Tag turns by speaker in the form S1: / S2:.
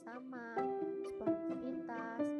S1: bersama, sportivitas,